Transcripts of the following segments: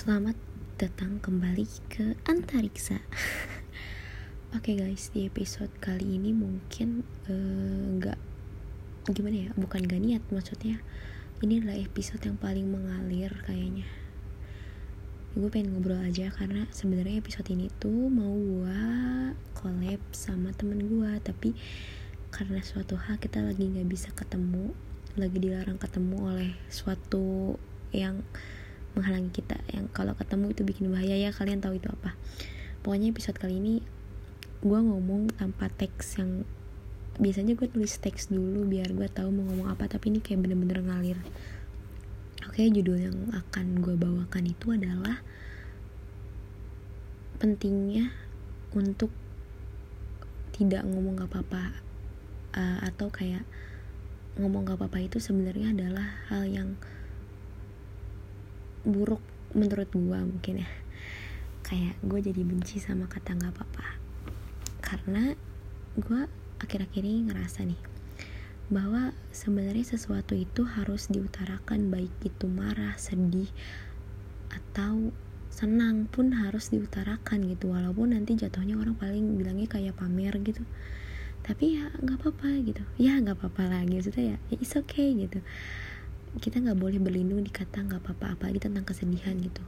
Selamat datang kembali ke Antariksa. Oke okay guys, di episode kali ini mungkin eh, nggak uh, gimana ya, bukan gak niat maksudnya. Ini adalah episode yang paling mengalir kayaknya. Gue pengen ngobrol aja karena sebenarnya episode ini tuh mau gue collab sama temen gue, tapi karena suatu hal kita lagi nggak bisa ketemu, lagi dilarang ketemu oleh suatu yang menghalangi kita. Yang kalau ketemu itu bikin bahaya ya kalian tahu itu apa. Pokoknya episode kali ini gue ngomong tanpa teks yang biasanya gue tulis teks dulu biar gue tahu mau ngomong apa tapi ini kayak bener-bener ngalir. Oke judul yang akan gue bawakan itu adalah pentingnya untuk tidak ngomong gak apa-apa uh, atau kayak ngomong gak apa-apa itu sebenarnya adalah hal yang buruk menurut gue mungkin ya. Kayak gue jadi benci sama kata nggak apa-apa. Karena gue akhir-akhir ini ngerasa nih bahwa sebenarnya sesuatu itu harus diutarakan baik itu marah sedih atau senang pun harus diutarakan gitu. Walaupun nanti jatuhnya orang paling bilangnya kayak pamer gitu. Tapi ya nggak apa-apa gitu. Ya nggak apa-apa lagi maksudnya ya it's okay gitu kita nggak boleh berlindung di kata nggak apa-apa apalagi tentang kesedihan gitu.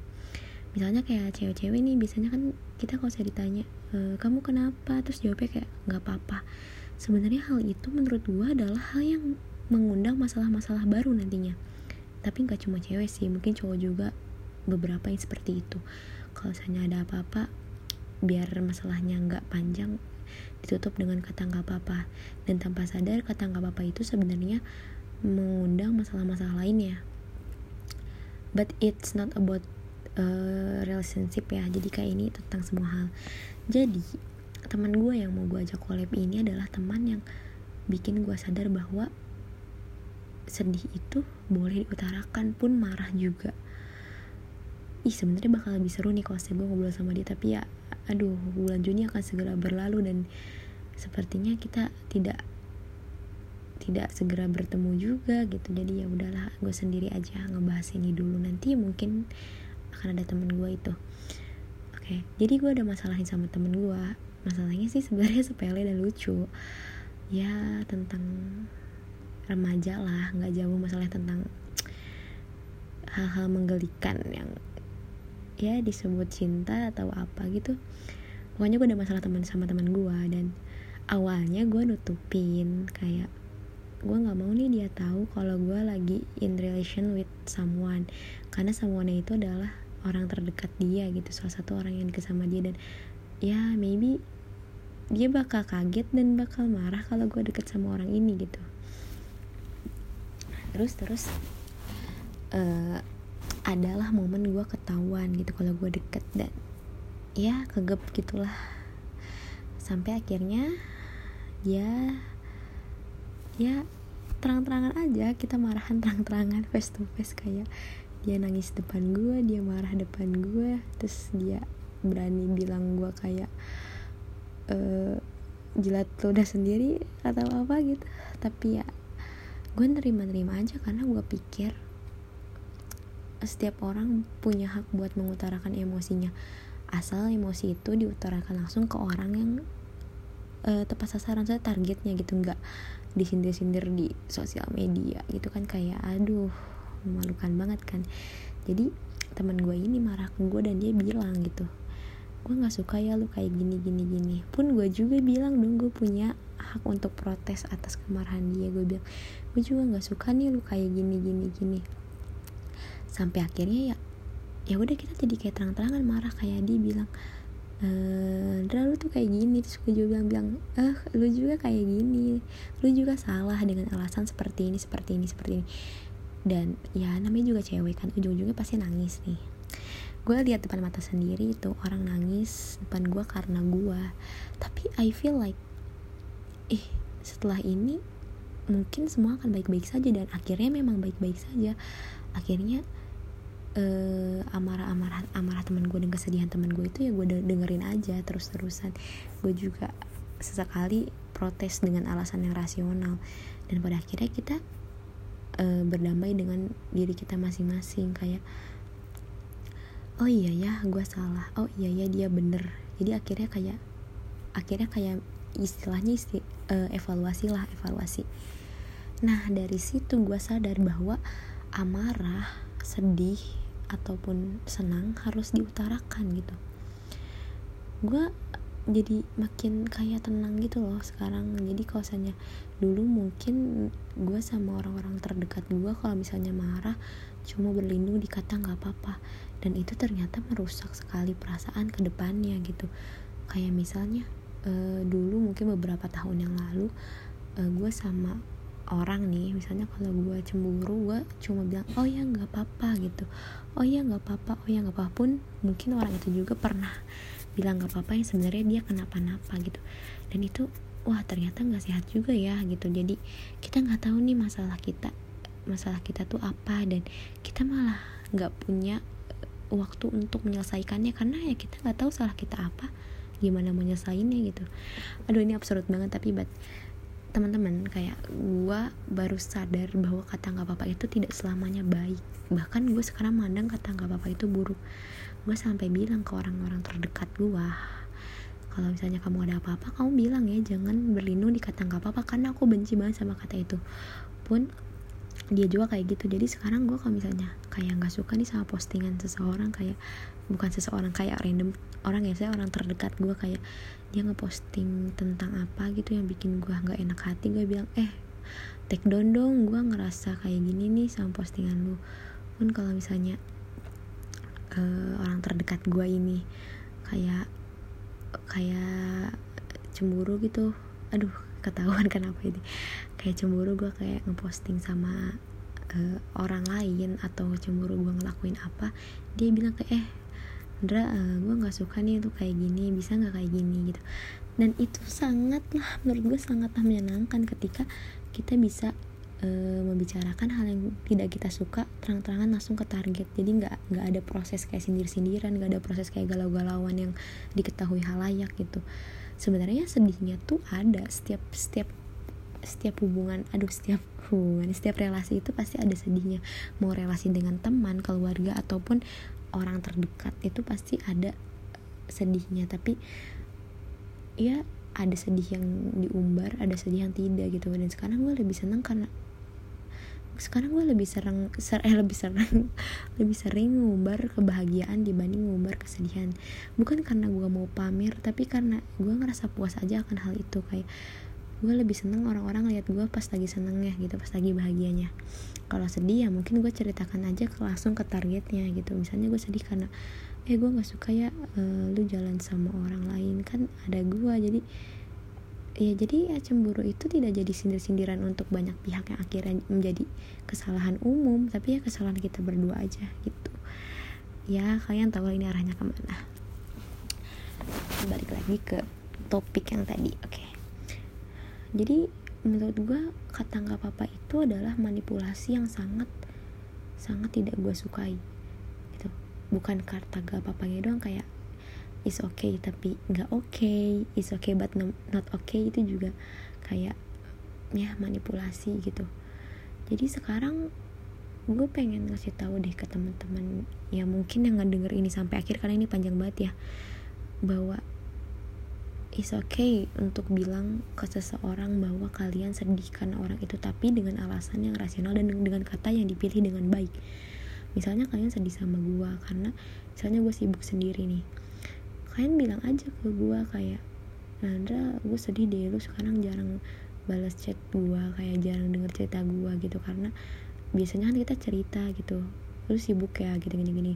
Misalnya kayak cewek-cewek nih biasanya kan kita kalau saya ditanya e, kamu kenapa? Terus jawabnya kayak nggak apa-apa. Sebenarnya hal itu menurut gua adalah hal yang mengundang masalah-masalah baru nantinya. Tapi nggak cuma cewek sih mungkin cowok juga beberapa yang seperti itu. Kalau misalnya ada apa-apa biar masalahnya nggak panjang ditutup dengan kata nggak apa-apa. Dan tanpa sadar kata nggak apa-apa itu sebenarnya mengundang masalah-masalah lainnya but it's not about uh, relationship ya. Jadi kayak ini tentang semua hal. Jadi teman gue yang mau gue ajak collab ini adalah teman yang bikin gue sadar bahwa sedih itu boleh diutarakan pun marah juga. Ih sebenarnya bakal lebih seru nih kalau saya gue ngobrol sama dia. Tapi ya aduh bulan Juni akan segera berlalu dan sepertinya kita tidak tidak segera bertemu juga gitu. Jadi ya udahlah gue sendiri aja ngebahas ini dulu. Nanti mungkin akan ada temen gue itu. Oke okay. jadi gue ada masalahin sama temen gue masalahnya sih sebenarnya sepele dan lucu. Ya tentang remaja lah. Nggak jauh masalah tentang hal-hal menggelikan yang ya disebut cinta atau apa gitu. Pokoknya gue ada masalah teman sama teman gue dan awalnya gue nutupin kayak gue nggak mau nih dia tahu kalau gue lagi in relation with someone. Karena someone itu adalah orang terdekat dia gitu salah satu orang yang dekat sama dia. Dan ya maybe dia bakal kaget dan bakal marah kalau gue deket sama orang ini gitu. Terus terus uh, adalah momen gue ketahuan gitu kalau gue deket dan ya kegep gitulah. Sampai akhirnya dia ya terang-terangan aja kita marahan terang-terangan face to face kayak dia nangis depan gue dia marah depan gue terus dia berani bilang gue kayak e, jilat ludah sendiri atau apa gitu. Tapi ya gue nerima-nerima aja karena gue pikir setiap orang punya hak buat mengutarakan emosinya. Asal emosi itu diutarakan langsung ke orang yang uh, tepat sasaran saya targetnya gitu nggak disindir-sindir di sosial media gitu kan kayak aduh memalukan banget kan. Jadi teman gue ini marah ke gue dan dia bilang gitu gue nggak suka ya lu kayak gini gini gini. Pun gue juga bilang dong gue punya hak untuk protes atas kemarahan dia. Gue bilang gue juga nggak suka nih lu kayak gini gini gini. Sampai akhirnya ya ya udah kita jadi kayak terang-terangan marah kayak dia bilang eh lu tuh kayak gini terus gue juga bilang bilang eh lu juga kayak gini lu juga salah dengan alasan seperti ini seperti ini seperti ini. Dan ya namanya juga cewek kan ujung-ujungnya pasti nangis nih. Gue lihat depan mata sendiri itu orang nangis depan gue karena gue tapi I feel like eh setelah ini mungkin semua akan baik-baik saja dan akhirnya memang baik-baik saja. Akhirnya uh, amarah amarah amarah teman gue dan kesedihan teman gue itu ya gue dengerin aja terus terusan gue juga sesekali protes dengan alasan yang rasional. Dan pada akhirnya kita uh, berdamai dengan diri kita masing-masing kayak oh iya ya gue salah. Oh iya ya dia bener. Jadi akhirnya kayak akhirnya kayak istilahnya isti, uh, evaluasi lah evaluasi. Nah dari situ gue sadar bahwa amarah sedih ataupun senang harus diutarakan gitu. Gue jadi makin kayak tenang gitu loh sekarang. Jadi kalau dulu mungkin gue sama orang-orang terdekat gue kalau misalnya marah cuma berlindung di kata nggak apa-apa. Dan itu ternyata merusak sekali perasaan ke depannya gitu. Kayak misalnya uh, dulu mungkin beberapa tahun yang lalu uh, gue sama orang nih misalnya kalau gue cemburu gue cuma bilang oh ya nggak apa-apa gitu. Oh ya nggak apa-apa oh ya nggak apa pun mungkin orang itu juga pernah bilang nggak apa-apa yang sebenarnya dia kenapa-napa gitu. Dan itu wah ternyata nggak sehat juga ya gitu. Jadi kita nggak tahu nih masalah kita masalah kita tuh apa dan kita malah nggak punya eh, waktu untuk menyelesaikannya. Karena ya kita nggak tahu salah kita apa gimana menyelesaikannya gitu. Aduh ini absurd banget tapi buat teman-teman kayak gue baru sadar bahwa kata nggak apa-apa itu tidak selamanya baik. Bahkan gue sekarang mandang kata nggak apa-apa itu buruk. Gue sampai bilang ke orang-orang terdekat gue kalau misalnya kamu ada apa-apa kamu bilang ya jangan berlindung di kata nggak apa-apa karena aku benci banget sama kata itu. Pun dia juga kayak gitu. Jadi sekarang gue kalau misalnya kayak nggak suka nih sama postingan seseorang kayak bukan seseorang kayak random orang ya saya orang terdekat gue kayak dia ngeposting tentang apa gitu yang bikin gue nggak enak hati gue bilang eh take down dong gue ngerasa kayak gini nih sama postingan lu. Pun kalau misalnya uh, orang terdekat gue ini kayak kayak cemburu gitu aduh ketahuan kenapa ini. Kayak cemburu gue kayak ngeposting sama uh, orang lain atau cemburu gue ngelakuin apa dia bilang kayak eh Andra uh, eh, gue nggak suka nih tuh kayak gini bisa nggak kayak gini? Gitu. Dan itu sangatlah menurut gue sangatlah menyenangkan ketika kita bisa uh, membicarakan hal yang tidak kita suka terang-terangan langsung ke target. Jadi nggak nggak ada proses kayak sindir-sindiran nggak ada proses kayak galau-galauan yang diketahui halayak gitu sebenarnya sedihnya tuh ada. Setiap setiap setiap hubungan aduh setiap hubungan setiap relasi itu pasti ada sedihnya. Mau relasi dengan teman keluarga ataupun orang terdekat itu pasti ada sedihnya. Tapi ya ada sedih yang diumbar ada sedih yang tidak gitu. Dan sekarang gue lebih senang karena sekarang gue lebih sering ser, eh, lebih sering lebih sering ngumbar kebahagiaan dibanding ngumbar kesedihan. Bukan karena gue mau pamer tapi karena gue ngerasa puas aja akan hal itu. Kayak gue lebih seneng orang-orang lihat gue pas lagi senengnya gitu pas lagi bahagianya. Kalau sedih ya mungkin gue ceritakan aja ke langsung ke targetnya gitu. Misalnya gue sedih karena eh gue nggak suka ya uh, lu jalan sama orang lain. Kan ada gue jadi ya jadi ya cemburu itu tidak jadi sindir-sindiran untuk banyak pihak yang akhirnya menjadi kesalahan umum tapi ya kesalahan kita berdua aja gitu. Ya kalian tahu ini arahnya ke mana. Balik lagi ke topik yang tadi oke. Okay jadi menurut gue kata nggak apa-apa itu adalah manipulasi yang sangat sangat tidak gue sukai gitu. Bukan kata gak apa-apanya doang kayak is okay tapi nggak okay is okay but not okay itu juga kayak ya manipulasi gitu. Jadi sekarang gue pengen ngasih tahu deh ke teman-teman ya mungkin yang nggak denger ini sampai akhir karena ini panjang banget ya bahwa is okay untuk bilang ke seseorang bahwa kalian sedih karena orang itu tapi dengan alasan yang rasional dan dengan kata yang dipilih dengan baik. Misalnya kalian sedih sama gua karena misalnya gue sibuk sendiri nih kalian bilang aja ke gua kayak Nandra gue sedih deh lu sekarang jarang balas chat gua kayak jarang denger cerita gua gitu. Karena biasanya kan kita cerita gitu lu sibuk ya gitu gini gini.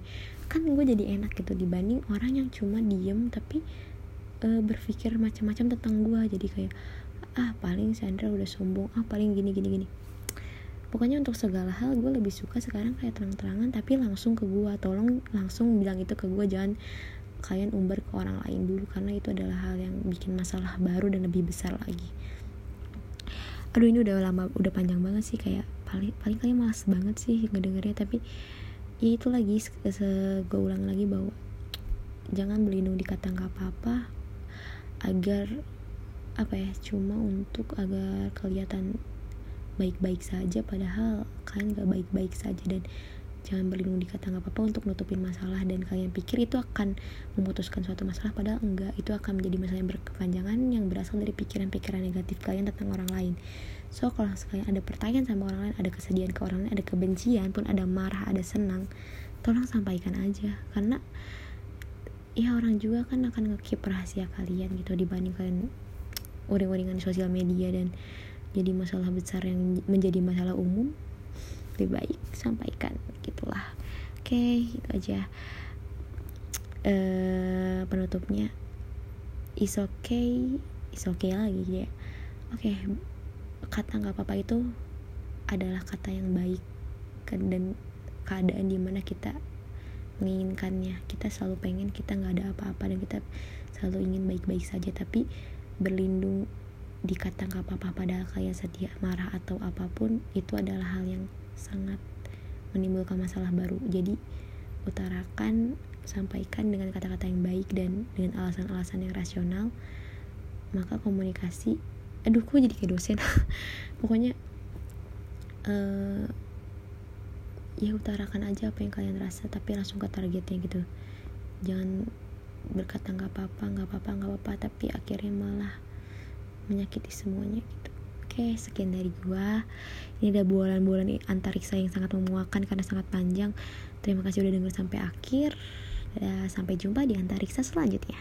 Kan gue jadi enak gitu dibanding orang yang cuma diem tapi uh, berpikir macam-macam tentang gue jadi kayak ah paling Sandra udah sombong ah paling gini gini gini. Pokoknya untuk segala hal gue lebih suka sekarang kayak terang-terangan tapi langsung ke gue tolong langsung bilang itu ke gue jangan kalian umbar ke orang lain dulu karena itu adalah hal yang bikin masalah baru dan lebih besar lagi. Aduh ini udah lama udah panjang banget sih kayak paling paling kalian malas banget sih ngedengernya tapi ya itu lagi gue ulang lagi bahwa jangan berlindung di kata nggak apa-apa agar apa ya cuma untuk agar kelihatan baik-baik saja padahal kalian gak baik-baik saja dan jangan berlindung di kata nggak apa-apa untuk nutupin masalah dan kalian pikir itu akan memutuskan suatu masalah padahal enggak. Itu akan menjadi masalah yang berkepanjangan yang berasal dari pikiran-pikiran negatif kalian tentang orang lain. So kalau kalian ada pertanyaan sama orang lain ada kesedihan ke orang lain ada kebencian pun ada marah ada senang tolong sampaikan aja. Karena ya orang juga kan akan ngekip rahasia kalian gitu dibanding kalian uring-uringan sosial media dan jadi masalah besar yang menjadi masalah umum lebih baik sampaikan gitulah oke itu aja. Uh, penutupnya is okay is okay lagi ya. Oke okay. kata nggak apa-apa itu adalah kata yang baik dan keadaan di mana kita menginginkannya. Kita selalu pengen kita nggak ada apa-apa dan kita selalu ingin baik-baik saja tapi berlindung di kata nggak apa-apa padahal kalian setia marah atau apa pun itu adalah hal yang sangat menimbulkan masalah baru. Jadi utarakan sampaikan dengan kata-kata yang baik dan dengan alasan-alasan yang rasional maka komunikasi aduh kok jadi kayak dosen? Pokoknya uh, ya utarakan aja apa yang kalian rasa tapi langsung ke targetnya gitu. Jangan berkata nggak apa-apa nggak apa-apa nggak apa-apa tapi akhirnya malah menyakiti semuanya gitu Oke, sekian dari gua. Ini ada bulan-bulan antariksa yang sangat memuakan karena sangat panjang. Terima kasih udah denger sampai akhir. Sampai jumpa di antariksa selanjutnya.